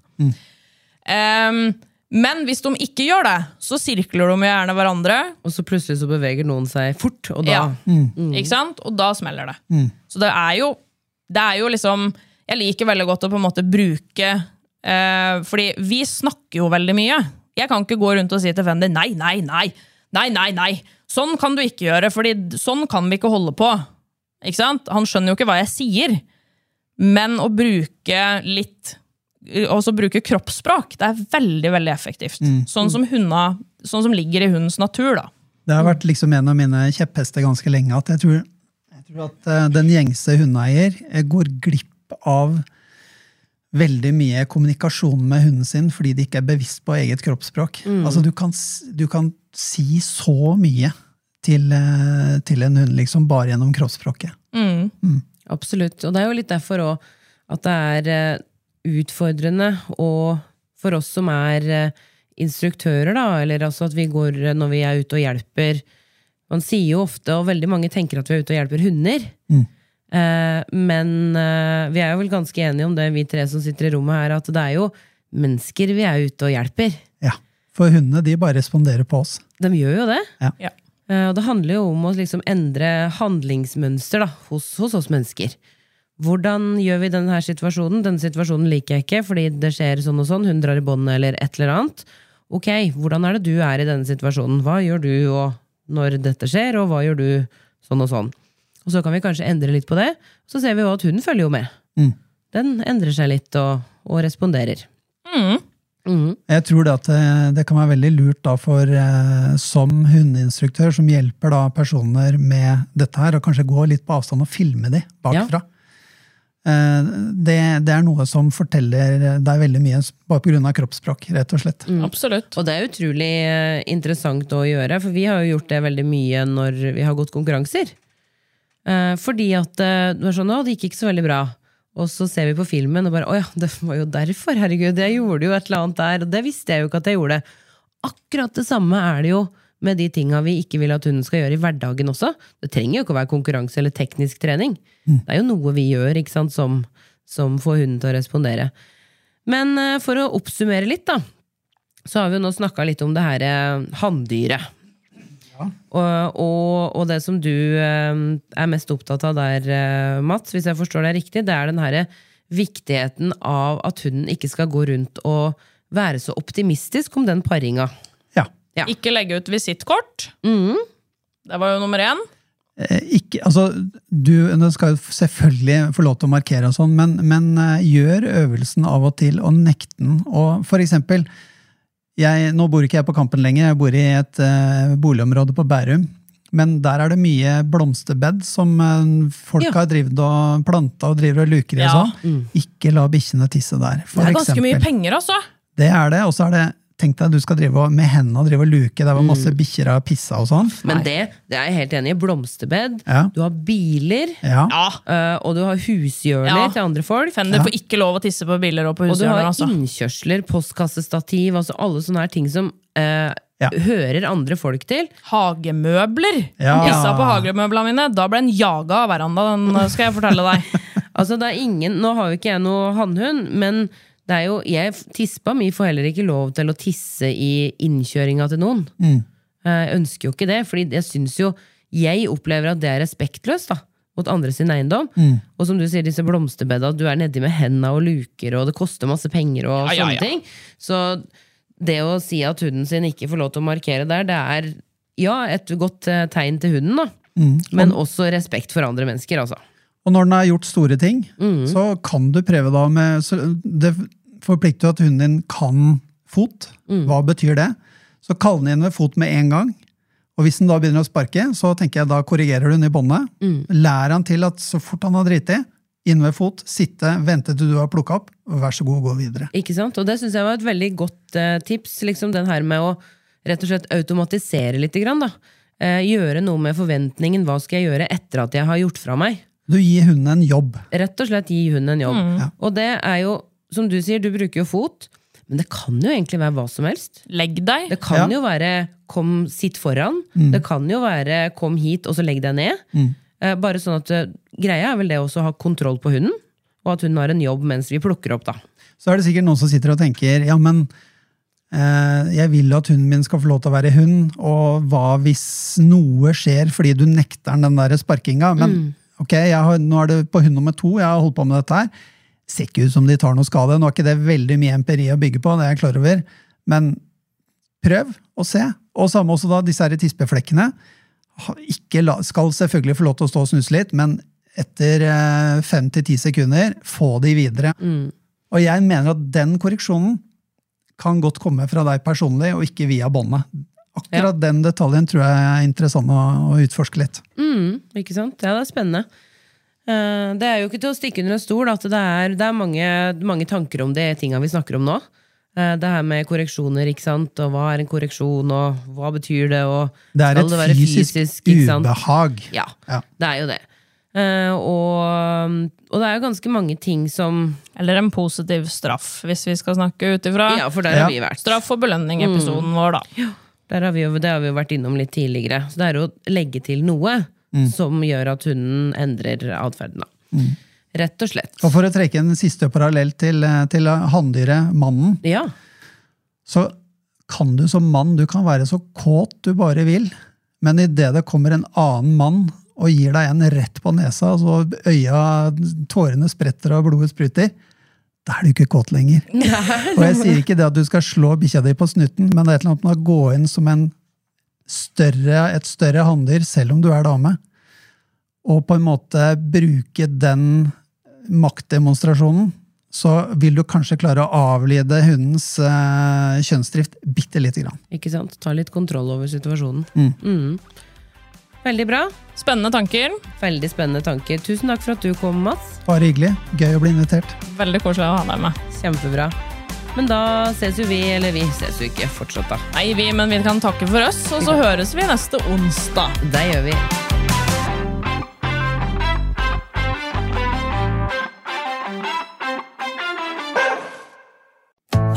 Ehm, men hvis de ikke gjør det, så sirkler de gjerne hverandre. Og så plutselig så beveger noen seg fort, og da Ja. Ikke sant? Og da smeller det. Så det er jo det er jo liksom Jeg liker veldig godt å på en måte bruke eh, Fordi vi snakker jo veldig mye. Jeg kan ikke gå rundt og si til Fendi nei, nei, nei. Nei, nei, nei. Sånn kan du ikke gjøre, Fordi sånn kan vi ikke holde på. Ikke sant? Han skjønner jo ikke hva jeg sier. Men å bruke litt også bruke kroppsspråk, det er veldig veldig effektivt. Sånn, som hundene, sånn som ligger i hundens natur. da. Det har vært liksom en av mine kjepphester ganske lenge. At jeg tror, jeg tror at eh, den gjengse hundeeier eh, går glipp av veldig mye kommunikasjon med hunden sin fordi de ikke er bevisst på eget kroppsspråk. Altså, du kan, du kan si så mye til, eh, til en hund liksom bare gjennom kroppsspråket. Absolutt. Og det er jo litt derfor òg at det er eh, utfordrende og for oss som er eh, instruktører, da, eller altså at vi går når vi er ute og hjelper Man sier jo ofte, og veldig mange tenker at vi er ute og hjelper hunder. Eh, men eh, vi er jo vel ganske enige om det, vi tre som sitter i rommet her, at det er jo mennesker vi er ute og hjelper. Ja. For hundene de bare responderer på oss. De gjør jo det. Ja. Ja. Eh, Og det handler jo om å liksom endre handlingsmønster da, hos, hos oss mennesker. Hvordan gjør vi denne situasjonen? Denne situasjonen liker jeg ikke, fordi det skjer sånn og sånn. Hun drar i båndet eller et eller annet. Ok, hvordan er det du er i denne situasjonen? Hva gjør du og når dette skjer, og hva gjør du sånn og sånn? Og så kan vi kanskje endre litt på det. Så ser vi jo at hun følger jo med. Mm. Den endrer seg litt og, og responderer. Mhm. Jeg tror det at det, det kan være veldig lurt da for eh, som hundeinstruktør som hjelper da personer med dette her, og kanskje gå litt på avstand og filme de bakfra. Eh, det, det er noe som forteller deg veldig mye bare pga. kroppsspråk, rett og slett. Absolutt. Og det er utrolig eh, interessant å gjøre, for vi har jo gjort det veldig mye når vi har gått konkurranser. Eh, fordi at eh, det var sånn, å, det gikk ikke så veldig bra. Og så ser vi på filmen og bare å ja, det var jo derfor, herregud. Jeg gjorde jo et eller annet der, og det visste jeg jo ikke at jeg gjorde. Akkurat det samme er det jo med de tinga vi ikke vil at hunden skal gjøre i hverdagen også. Det trenger jo ikke å være konkurranse eller teknisk trening. Det er jo noe vi gjør ikke sant, som, som får hunden til å respondere. Men eh, for å oppsummere litt, da, så har vi jo nå snakka litt om det her eh, hanndyret. Og, og, og det som du eh, er mest opptatt av der, eh, Mats, hvis jeg forstår deg riktig, det er den her viktigheten av at hunden ikke skal gå rundt og være så optimistisk om den paringa. Ja. Ja. Ikke legge ut visittkort. Mm. Det var jo nummer én. Eh, Ikke, altså, du, du skal jo selvfølgelig få lov til å markere, og sånn, men, men gjør øvelsen av og til og nekte den. Og for eksempel, jeg, nå bor ikke jeg på Kampen lenger, jeg bor i et uh, boligområde på Bærum. Men der er det mye blomsterbed som uh, folk Ja. har drevet og planta og driver og luker i. Ja. Mm. Ikke la bikkjene tisse der. Det er ganske mye penger, altså. Det er det, og så er det Tenk deg du skal drive og, med hendene drive og luke der var masse bikkjer har pissa og sånn. Men det, det er jeg helt enig i. Blomsterbed. Ja. Du har biler, Ja. Ja. eh, og du har hushjørner Ja. til andre folk. Fender får ikke lov å tisse på biler og på Og du har. Altså. innkjørsler, postkassestativ, altså alle sånne her ting som eh, Ja. hører andre folk til. Hagemøbler. Ja. Pissa på hagemøblene mine. Da ble en jaga av verandaen, skal jeg fortelle deg. Altså det er ingen, Nå har jo ikke jeg noe hannhund, men det er jo, jeg, tispa mi får heller ikke lov til å tisse i innkjøringa til noen. Mm. Eh, Jeg ønsker jo ikke det, fordi jeg syns jo Jeg opplever at det er respektløst da, mot andre sin eiendom. Mm. Og som du sier, disse blomsterbedda, du er nedi med henda og luker, og det koster masse penger og Ja, ja, sånne ja. ting. Så det å si at hunden sin ikke får lov til å markere der, det er ja, et godt eh, tegn til hunden, da. Mm. Men også respekt for andre mennesker, altså. Og når den har gjort store ting, Mm. så kan du prøve da med Det forplikter jo at hunden din kan fot. Mm. Hva betyr det? Så kall den inn ved fot med en gang. Og hvis den da begynner å sparke, så tenker jeg da korrigerer du den i båndet. Mm. Lær han til at så fort han har driti, inn ved fot, sitte, vente til du har plukka opp, og vær så god, gå videre. Ikke sant? Og det syns jeg var et veldig godt eh, tips. Liksom den her med å rett og slett automatisere litt. Grann, da. Eh, gjøre noe med forventningen. Hva skal jeg gjøre etter at jeg har gjort fra meg? Du gir hunden en jobb. Rett og slett gi hunden en jobb. Ja. Og det er jo, som du sier, du bruker jo fot. Men det kan jo egentlig være hva som helst. Legg deg. Det kan Ja. jo være 'kom, sitt foran'. Det kan jo være 'kom hit, og så legg deg ned'. Eh, bare sånn at eh, Greia er vel det også å ha kontroll på hunden, og at hun har en jobb mens vi plukker opp. da. Så er det sikkert noen som sitter og tenker ja, men eh, jeg vil at hunden min skal få lov til å være hund, og hva hvis noe skjer fordi du nekter den der sparkinga? Men ok, har, nå er det på hund nummer to, jeg har holdt på med dette her. Ser ikke ut som de tar noe skade. Nå er ikke det veldig mye empiri å bygge på, det er jeg klar over. Men prøv og se. Og samme også da, disse her tispeflekkene. Ikke la, skal selvfølgelig få lov til å stå og snuse litt, men etter eh, fem til ti sekunder, få de videre. Og jeg mener at den korreksjonen kan godt komme fra deg personlig, og ikke via båndet. Akkurat den detaljen tror jeg er interessant å, å utforske litt. Mm, ikke sant? Ja, det er spennende. Eh, Det er jo ikke til å stikke under en stol at det er, det er mange, mange tanker om det tinga vi snakker om nå. Eh, Det her med korreksjoner, ikke sant, og hva er en korreksjon, og hva betyr det, og Det er skal et være fysisk, ikke sant? ubehag. Ja, Ja. det er jo det. Eh, og, og det er jo ganske mange ting som Eller en positiv straff, hvis vi skal snakke ut ifra Ja, for der Ja. har vi vært. straff og belønning-episoden vår, da. Der har vi jo, det har vi jo vært innom litt tidligere. Så det er å legge til noe som gjør at hunden endrer atferden. Mm. Rett og slett. Og for å trekke en siste parallell til, eh, til hanndyret mannen, Ja. så kan du som mann du kan være så kåt du bare vil, men idet det kommer en annen mann og gir deg en rett på nesa, så øya, tårene spretter og blodet spruter, da er du ikke kåt lenger. Og jeg sier ikke det at du skal slå bikkja di på snutten, men det er et eller annet med å gå inn som en større, et større hanndyr, selv om du er dame, og på en måte bruke den maktdemonstrasjonen, så vil du kanskje klare å avlede hundens eh, kjønnsdrift bitte lite grann. Ikke sant? Ta litt kontroll over situasjonen. Mm. Mm. Veldig bra. Spennende tanker. Veldig spennende tanker. Tusen takk for at du kom, Mats. Bare hyggelig. Gøy å bli invitert. Veldig koselig å ha deg med. Kjempebra. Men da ses jo vi, eller vi ses jo ikke fortsatt, da. Nei, vi, men vi kan takke for oss, og så høres vi neste onsdag. Det gjør vi.